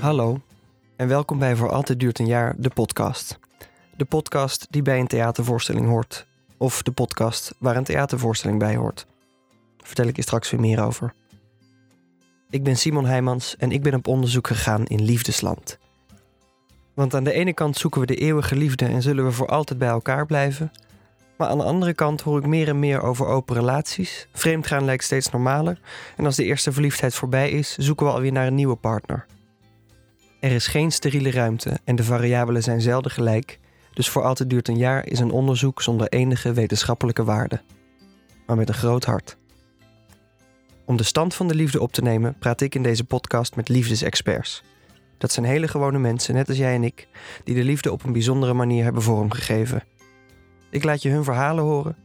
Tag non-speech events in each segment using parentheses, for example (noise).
Hallo en welkom bij Voor Altijd Duurt een Jaar, de podcast. De podcast die bij een theatervoorstelling hoort. Of de podcast waar een theatervoorstelling bij hoort. Daar vertel ik je straks weer meer over. Ik ben Simon Heijmans en ik ben op onderzoek gegaan in liefdesland. Want aan de ene kant zoeken we de eeuwige liefde en zullen we voor altijd bij elkaar blijven. Maar aan de andere kant hoor ik meer en meer over open relaties. Vreemdgaan lijkt steeds normaler. En als de eerste verliefdheid voorbij is, zoeken we alweer naar een nieuwe partner. Er is geen steriele ruimte en de variabelen zijn zelden gelijk. Dus voor altijd duurt een jaar is een onderzoek zonder enige wetenschappelijke waarde. Maar met een groot hart. Om de stand van de liefde op te nemen, praat ik in deze podcast met liefdesexperts. Dat zijn hele gewone mensen, net als jij en ik, die de liefde op een bijzondere manier hebben vormgegeven. Ik laat je hun verhalen horen.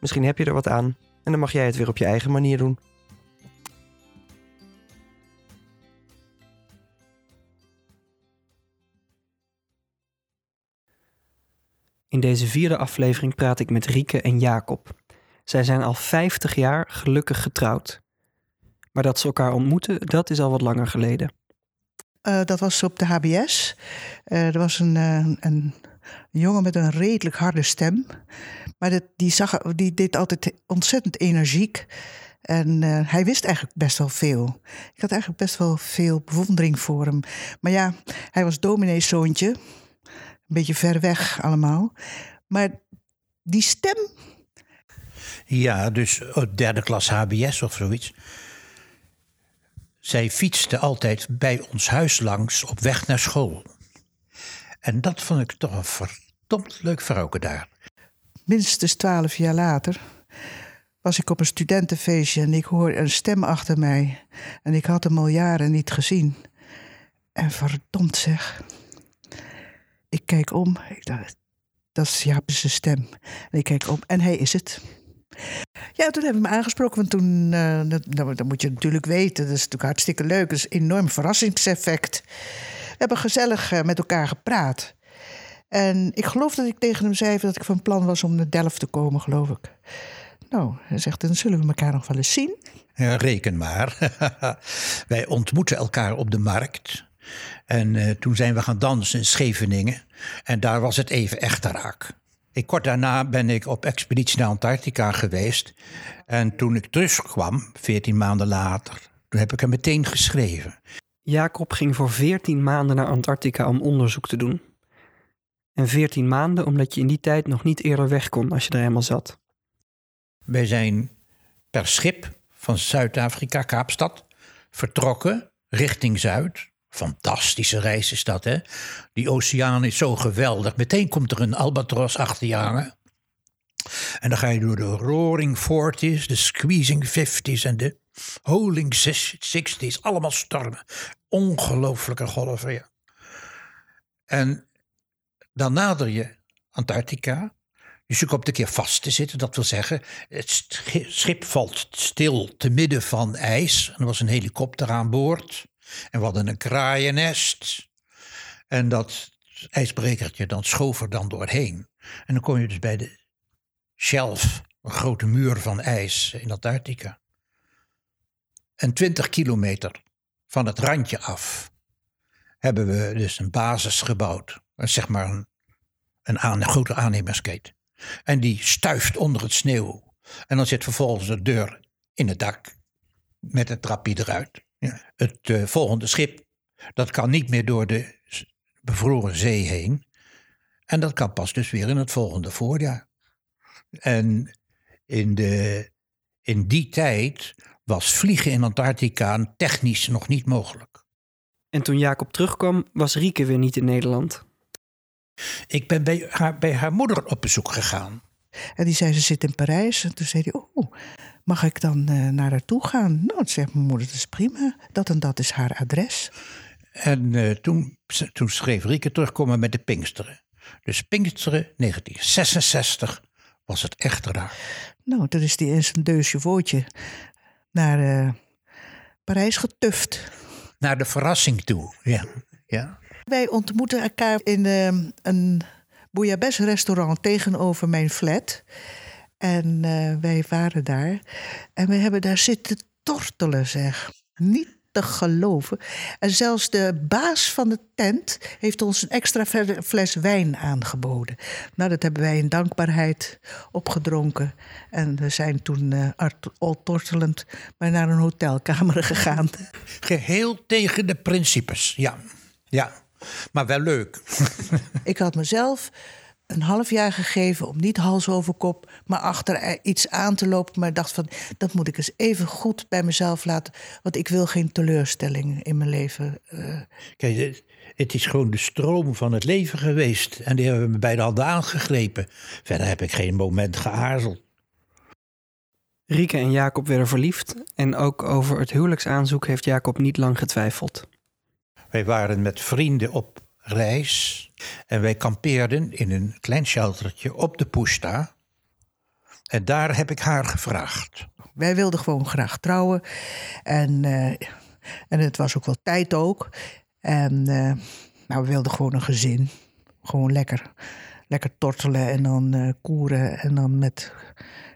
Misschien heb je er wat aan en dan mag jij het weer op je eigen manier doen. In deze vierde aflevering praat ik met Rieke en Jacob. Zij zijn al 50 jaar gelukkig getrouwd. Maar dat ze elkaar ontmoeten, dat is al wat langer geleden. Uh, dat was op de HBS. Uh, er was een, uh, een jongen met een redelijk harde stem. Maar die, zag, die deed altijd ontzettend energiek. En hij wist eigenlijk best wel veel. Ik had eigenlijk best wel veel bewondering voor hem. Maar ja, hij was domineeszoontje. Een beetje ver weg allemaal. Maar die stem. Ja, dus derde klas HBS of zoiets. Zij fietste altijd bij ons huis langs op weg naar school. En dat vond ik toch een verdomd leuk vrouwke daar. Minstens twaalf jaar later was ik op een studentenfeestje en ik hoor een stem achter mij. En ik had hem al jaren niet gezien. En verdomd zeg. Ik kijk om. Ik dat is Jaap's stem. En ik kijk om en hij is het. Ja, toen hebben we me aangesproken. Want toen, uh, dat, dat, moet je natuurlijk weten. Dat is natuurlijk hartstikke leuk. Dat is een enorm verrassingseffect. We hebben gezellig uh, met elkaar gepraat. En ik geloof dat ik tegen hem zei dat ik van plan was om naar Delft te komen, geloof ik. Nou, hij zegt, dan zullen we elkaar nog wel eens zien. Ja, reken maar. (laughs) Wij ontmoeten elkaar op de markt. En uh, toen zijn we gaan dansen in Scheveningen. En daar was het even echt raak. Ik, kort daarna ben ik op expeditie naar Antarctica geweest. En toen ik terugkwam, veertien maanden later, toen heb ik hem meteen geschreven. Jacob ging voor veertien maanden naar Antarctica om onderzoek te doen. En veertien maanden omdat je in die tijd nog niet eerder weg kon als je er helemaal zat. Wij zijn per schip van Zuid-Afrika, Kaapstad, vertrokken richting Zuid. Fantastische reis is dat, hè? Die oceaan is zo geweldig. Meteen komt er een albatros achter je hangen. En dan ga je door de roaring 40s, de squeezing 50s en de holing 60s. Allemaal stormen. Ongelooflijke golven, ja. En dan nader je Antarctica. Dus je komt een keer vast te zitten. Dat wil zeggen, het schip valt stil te midden van ijs. Er was een helikopter aan boord. En we hadden een kraaiennest. En dat ijsbrekertje, dan schoof er dan doorheen. En dan kom je dus bij de shelf, een grote muur van ijs in Antarctica. En 20 kilometer van het randje af hebben we dus een basis gebouwd. Zeg maar een, een, grote aannemersketen. En die stuift onder het sneeuw. En dan zit vervolgens de deur in het dak met het trapje eruit. Ja. Het uh, volgende schip, dat kan niet meer door de bevroren zee heen. En dat kan pas dus weer in het volgende voorjaar. En in, de, in die tijd was vliegen in Antarctica technisch nog niet mogelijk. En toen Jacob terugkwam, was Rieke weer niet in Nederland. Ik ben bij haar, bij haar moeder op bezoek gegaan. En die zei, ze zit in Parijs. En toen zei hij, oh, mag ik dan uh, naar haar toe gaan? Nou, zegt mijn moeder, dat is prima. Dat en dat is haar adres. En uh, toen, toen schreef Rieke terugkomen met de Pinksteren. Dus Pinksteren 1966 was het echt raar. Nou, toen is die in zijn deusje vootje naar uh, Parijs getuft. Naar de verrassing toe, ja. ja. Wij ontmoeten elkaar in een Bouillabaisse restaurant tegenover mijn flat. En uh, wij waren daar. En we hebben daar zitten tortelen, zeg. Niet te geloven. En zelfs de baas van de tent heeft ons een extra fles wijn aangeboden. Nou, dat hebben wij in dankbaarheid opgedronken. En we zijn toen uh, al tortelend maar naar een hotelkamer (laughs) gegaan. Geheel tegen de principes, ja. Ja, maar wel leuk. (laughs) Ik had mezelf een half jaar gegeven om niet hals over kop, maar achter iets aan te lopen. Maar dacht van, dat moet ik eens even goed bij mezelf laten. Want ik wil geen teleurstelling in mijn leven. Uh. Kijk, het is gewoon de stroom van het leven geweest. En die hebben we bij de handen aangegrepen. Verder heb ik geen moment geaarzeld. Rieke en Jacob werden verliefd. En ook over het huwelijksaanzoek heeft Jacob niet lang getwijfeld. Wij waren met vrienden op reis. En wij kampeerden in een klein sheltertje op de Pushta. En daar heb ik haar gevraagd. Wij wilden gewoon graag trouwen. En, uh, en het was ook wel tijd ook. En uh, nou, we wilden gewoon een gezin. Gewoon lekker. Lekker tortelen en dan uh, koeren en dan met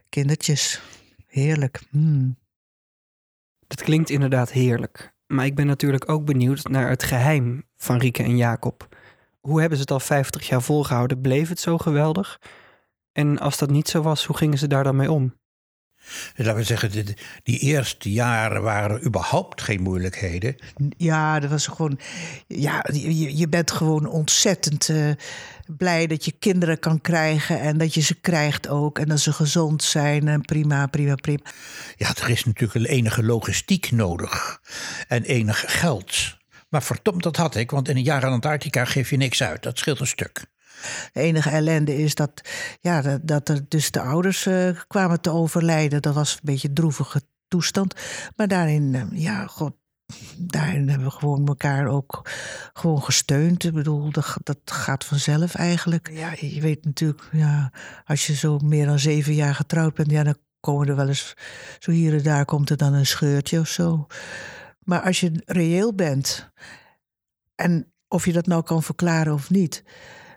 kindertjes. Heerlijk. Mm. Dat klinkt inderdaad heerlijk. Maar ik ben natuurlijk ook benieuwd naar het geheim van Rieke en Jacob. Hoe hebben ze het al 50 jaar volgehouden? Bleef het zo geweldig? En als dat niet zo was, hoe gingen ze daar dan mee om? Laten we zeggen, die eerste jaren waren er überhaupt geen moeilijkheden. Ja, dat was gewoon. Ja, je, je bent gewoon ontzettend uh, blij dat je kinderen kan krijgen. En dat je ze krijgt ook. En dat ze gezond zijn. En prima, prima, prima. Ja, er is natuurlijk enige logistiek nodig. En enig geld. Maar verdomd, dat had ik, want in een jaar aan Antarctica geef je niks uit. Dat scheelt een stuk. De enige ellende is dat, ja, dat, dat er dus de ouders uh, kwamen te overlijden. Dat was een beetje een droevige toestand. Maar daarin, uh, ja, god, daarin hebben we gewoon elkaar ook gewoon gesteund. Bedoel, dat, dat gaat vanzelf eigenlijk. Ja, je weet natuurlijk, ja, als je zo meer dan zeven jaar getrouwd bent, ja, dan komen er wel eens, zo hier en daar komt er dan een scheurtje of zo. Maar als je reëel bent, en of je dat nou kan verklaren of niet.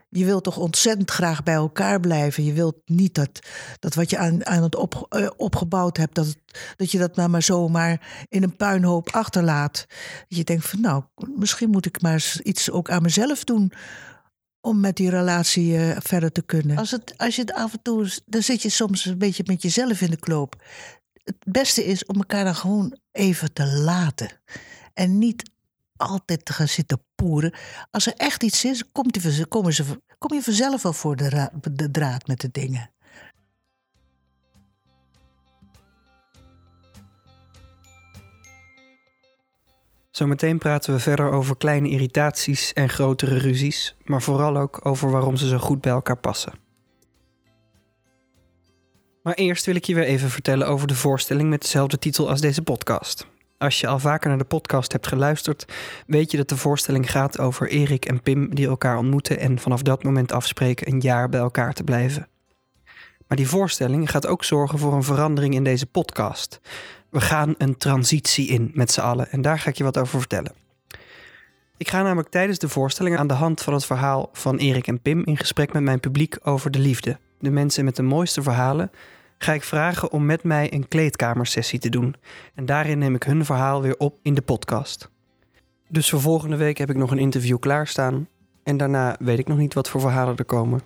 Je wilt toch ontzettend graag bij elkaar blijven. Je wilt niet dat, dat wat je aan, aan het op, uh, opgebouwd hebt, dat, dat je dat nou maar zomaar in een puinhoop achterlaat. Je denkt van nou, misschien moet ik maar iets ook aan mezelf doen om met die relatie uh, verder te kunnen. Als, het, als je het af en toe, dan zit je soms een beetje met jezelf in de kloop het beste is om elkaar dan gewoon even te laten. En niet altijd te gaan zitten poeren. Als er echt iets is, komt die, komen ze, kom je vanzelf wel voor de, de draad met de dingen. Zometeen praten we verder over kleine irritaties en grotere ruzies, maar vooral ook over waarom ze zo goed bij elkaar passen. Maar eerst wil ik je weer even vertellen over de voorstelling met dezelfde titel als deze podcast. Als je al vaker naar de podcast hebt geluisterd, weet je dat de voorstelling gaat over Erik en Pim die elkaar ontmoeten en vanaf dat moment afspreken een jaar bij elkaar te blijven. Maar die voorstelling gaat ook zorgen voor een verandering in deze podcast. We gaan een transitie in met z'n allen en daar ga ik je wat over vertellen. Ik ga namelijk tijdens de voorstelling aan de hand van het verhaal van Erik en Pim in gesprek met mijn publiek over de liefde. De mensen met de mooiste verhalen ga ik vragen om met mij een kleedkamersessie te doen. En daarin neem ik hun verhaal weer op in de podcast. Dus voor volgende week heb ik nog een interview klaarstaan. En daarna weet ik nog niet wat voor verhalen er komen.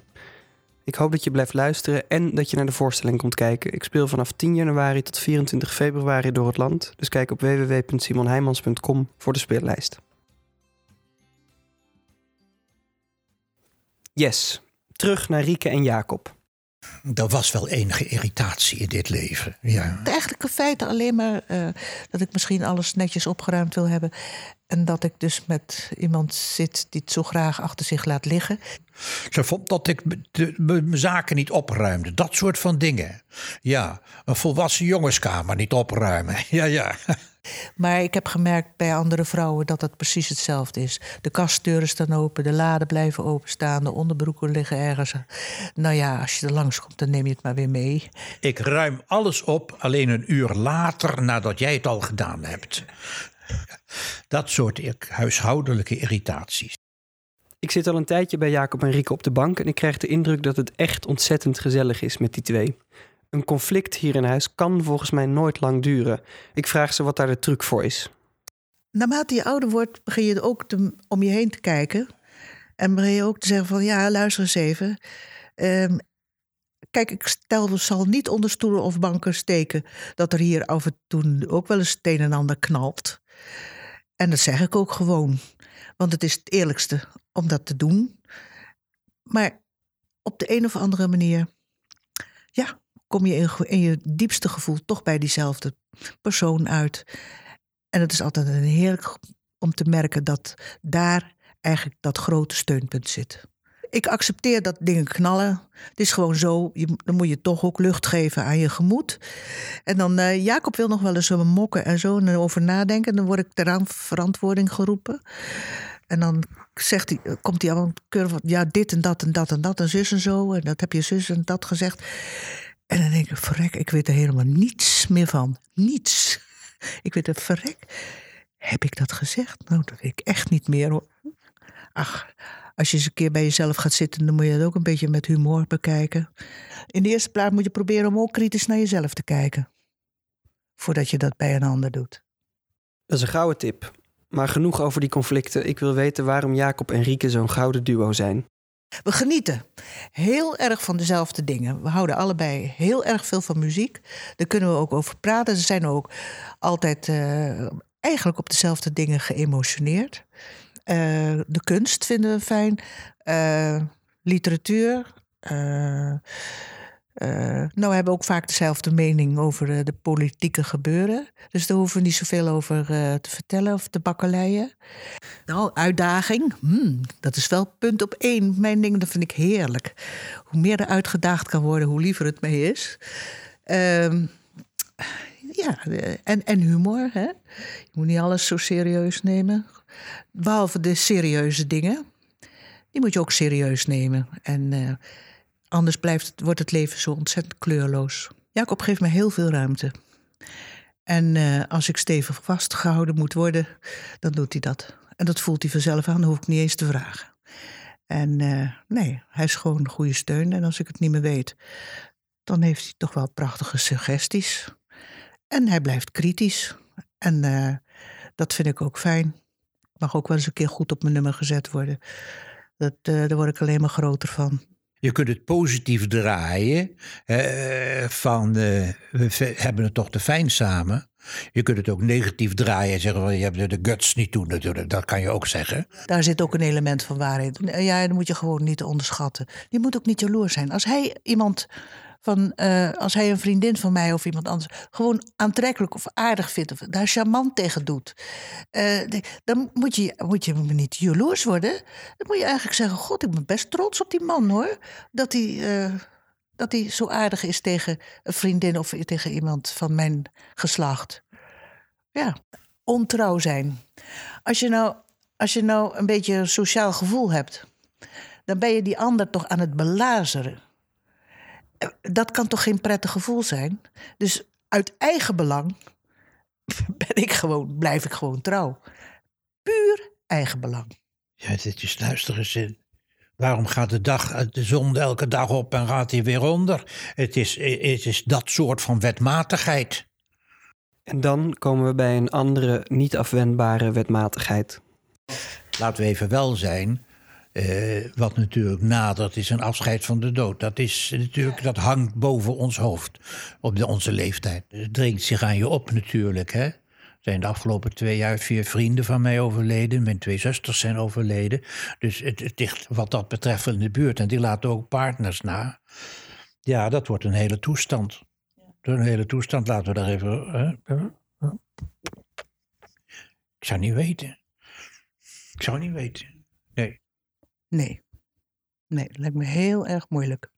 Ik hoop dat je blijft luisteren en dat je naar de voorstelling komt kijken. Ik speel vanaf 10 januari tot 24 februari door het land. Dus kijk op www.simonheimans.com voor de speellijst. Yes, terug naar Rieke en Jacob. Er was wel enige irritatie in dit leven. Ja. Het eigenlijke feit alleen maar uh, dat ik misschien alles netjes opgeruimd wil hebben. En dat ik dus met iemand zit die het zo graag achter zich laat liggen. Ze vond dat ik mijn zaken niet opruimde. Dat soort van dingen. Ja, een volwassen jongenskamer niet opruimen. (laughs) Ja, ja. Maar ik heb gemerkt bij andere vrouwen dat het precies hetzelfde is. De kastdeuren staan open, de laden blijven openstaan, de onderbroeken liggen ergens. Nou ja, als je er langskomt, dan neem je het maar weer mee. Ik ruim alles op, alleen een uur later nadat jij het al gedaan hebt. Dat soort huishoudelijke irritaties. Ik zit al een tijdje bij Jacob en Rieke op de bank en ik krijg de indruk dat het echt ontzettend gezellig is met die twee. Een conflict hier in huis kan volgens mij nooit lang duren. Ik vraag ze wat daar de truc voor is. naarmate je ouder wordt, begin je ook om je heen te kijken. En begin je ook te zeggen van, ja, luister eens even. Ehm, kijk, ik stel, zal niet onder stoelen of banken steken... dat er hier af en toe ook wel eens het een en ander knalt. En dat zeg ik ook gewoon. Want het is het eerlijkste om dat te doen. Maar op de een of andere manier... ja, kom je in, in je diepste gevoel toch bij diezelfde persoon uit... En het is altijd een heerlijk om te merken dat daar eigenlijk dat grote steunpunt zit. Ik accepteer dat dingen knallen. Het is gewoon zo. Je, dan moet je toch ook lucht geven aan je gemoed. En dan, uh, Jacob wil nog wel eens zo mokken en zo en over nadenken. Dan word ik eraan verantwoording geroepen. En dan zegt hij, komt hij allemaal keurig van, ja, dit en dat en dat en dat en zus en zo. En dat heb je zus en dat gezegd. En dan denk ik, verrek, ik weet er helemaal niets meer van. Niets. (laughs) Ik weet het verrek. Heb ik dat gezegd? Nou, dat weet ik echt niet meer hoor. Ach, als je eens een keer bij jezelf gaat zitten, dan moet je het ook een beetje met humor bekijken. In de eerste plaats moet je proberen om ook kritisch naar jezelf te kijken. Voordat je dat bij een ander doet. Dat is een gouden tip. Maar genoeg over die conflicten. Ik wil weten waarom Jacob en Rieke zo'n gouden duo zijn. We genieten heel erg van dezelfde dingen. We houden allebei heel erg veel van muziek. Daar kunnen we ook over praten. Ze zijn ook altijd uh, eigenlijk op dezelfde dingen geëmotioneerd. Uh, de kunst vinden we fijn. Uh, literatuur. Uh, nou, we hebben ook vaak dezelfde mening over uh, de politieke gebeuren. Dus daar hoeven we niet zoveel over uh, te vertellen of te bakkeleien. Nou, uitdaging, hmm, dat is wel punt op één. Mijn ding, dat vind ik heerlijk. Hoe meer er uitgedaagd kan worden, hoe liever het mee is. Ehm, ja, en, en humor. Hè? Je moet niet alles zo serieus nemen. Behalve de serieuze dingen. Die moet je ook serieus nemen. En Anders blijft, wordt het leven zo ontzettend kleurloos. Jacob geeft me heel veel ruimte. En uh, als ik stevig vastgehouden moet worden, dan doet hij dat. En dat voelt hij vanzelf aan, dan hoef ik niet eens te vragen. En uh, nee, hij is gewoon een goede steun. En als ik het niet meer weet, dan heeft hij toch wel prachtige suggesties. En hij blijft kritisch. En uh, dat vind ik ook fijn. Mag ook wel eens een keer goed op mijn nummer gezet worden. Dat, daar word ik alleen maar groter van. Je kunt het positief draaien. Van uh, we hebben het toch te fijn samen. Je kunt het ook negatief draaien en zeggen van je hebt de guts niet toe natuurlijk. Dat kan je ook zeggen. Daar zit ook een element van waarheid. Ja, dat moet je gewoon niet onderschatten. Je moet ook niet jaloers zijn. Als hij iemand van uh, als hij een vriendin van mij of iemand anders gewoon aantrekkelijk of aardig vindt of daar charmant tegen doet, uh, dan moet je, moet je niet jaloers worden. Dan moet je eigenlijk zeggen: God, ik ben best trots op die man hoor. Dat hij, uh, dat hij zo aardig is tegen een vriendin of tegen iemand van mijn geslacht. Ja, ontrouw zijn. Als je nou, als je nou een beetje een sociaal gevoel hebt, dan ben je die ander toch aan het belazeren dat kan toch geen prettig gevoel zijn? Dus uit eigen belang (laughs) ben ik gewoon, blijf ik gewoon trouw. Puur eigen belang. Ja, dit is luisteren zin. Waarom gaat de, dag, de zon elke dag op en gaat hij weer onder? Het is, het is dat soort van wetmatigheid. En dan komen we bij een andere, niet afwendbare wetmatigheid. Laten we even wel zijn. Uh, wat natuurlijk nadert is een afscheid van de dood. Dat, is natuurlijk, dat hangt boven ons hoofd op de, onze leeftijd. Het dringt zich aan je op natuurlijk. Hè? zijn de afgelopen twee jaar vier vrienden van mij overleden. Mijn twee zusters zijn overleden. Dus het, ligt wat dat betreft in de buurt. En die laten ook partners na. Ja, dat wordt een hele toestand. Een hele toestand, laten we daar even... Ik zou niet weten. Ik zou niet weten. Nee. Nee. Nee, dat lijkt me heel erg moeilijk.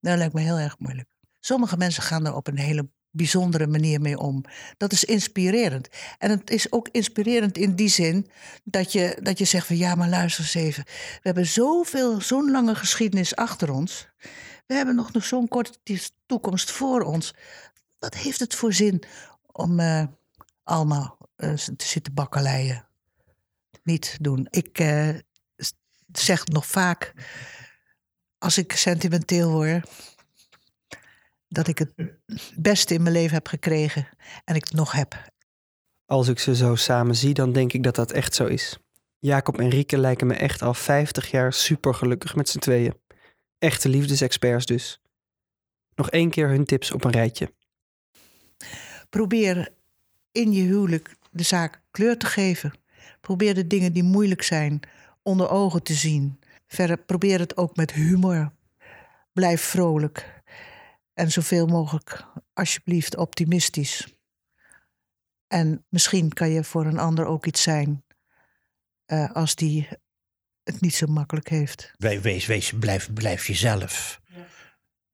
Dat lijkt me heel erg moeilijk. Sommige mensen gaan er op een hele bijzondere manier mee om. Dat is inspirerend. En het is ook inspirerend in die zin dat je, dat je zegt van ja, maar luister eens even. We hebben zoveel, zo'n lange geschiedenis achter ons. We hebben nog, nog zo'n korte toekomst voor ons. Wat heeft het voor zin om uh, allemaal uh, te zitten bakkeleien? Niet doen. Ik, uh, zeg nog vaak, als ik sentimenteel word, dat ik het beste in mijn leven heb gekregen en ik het nog heb. Als ik ze zo samen zie, dan denk ik dat dat echt zo is. Jacob en Rieke lijken me echt al 50 jaar supergelukkig met z'n tweeën. Echte liefdesexperts dus. Nog één keer hun tips op een rijtje. Probeer in je huwelijk de zaak kleur te geven. Probeer de dingen die moeilijk zijn onder ogen te zien. Verder probeer het ook met humor. Blijf vrolijk. En zoveel mogelijk, alsjeblieft, optimistisch. En misschien kan je voor een ander ook iets zijn uh, als die het niet zo makkelijk heeft. Wees, wees, blijf, blijf jezelf. Ja.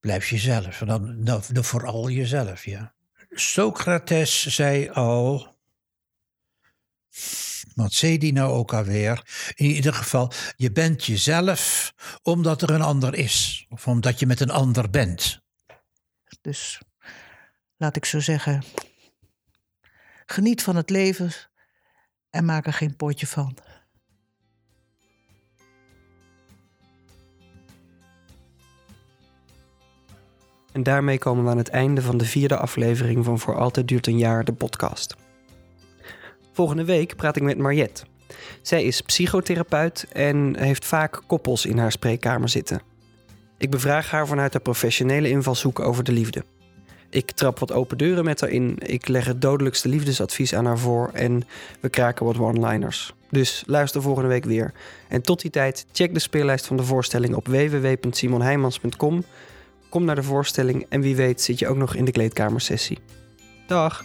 Blijf jezelf. Dan, dan, dan vooral jezelf, ja. Socrates zei al. Wat zei die nou ook alweer? In ieder geval, je bent jezelf omdat er een ander is. Of omdat je met een ander bent. Dus laat ik zo zeggen. Geniet van het leven en maak er geen potje van. En daarmee komen we aan het einde van de vierde aflevering van Voor Altijd Duurt een Jaar, de podcast. Volgende week praat ik met Mariette. Zij is psychotherapeut en heeft vaak koppels in haar spreekkamer zitten. Ik bevraag haar vanuit haar professionele invalshoek over de liefde. Ik trap wat open deuren met haar in, ik leg het dodelijkste liefdesadvies aan haar voor en we kraken wat one-liners. Dus luister volgende week weer. En tot die tijd, check de speellijst van de voorstelling op www.simonheimans.com Kom naar de voorstelling en wie weet zit je ook nog in de kleedkamersessie. Dag!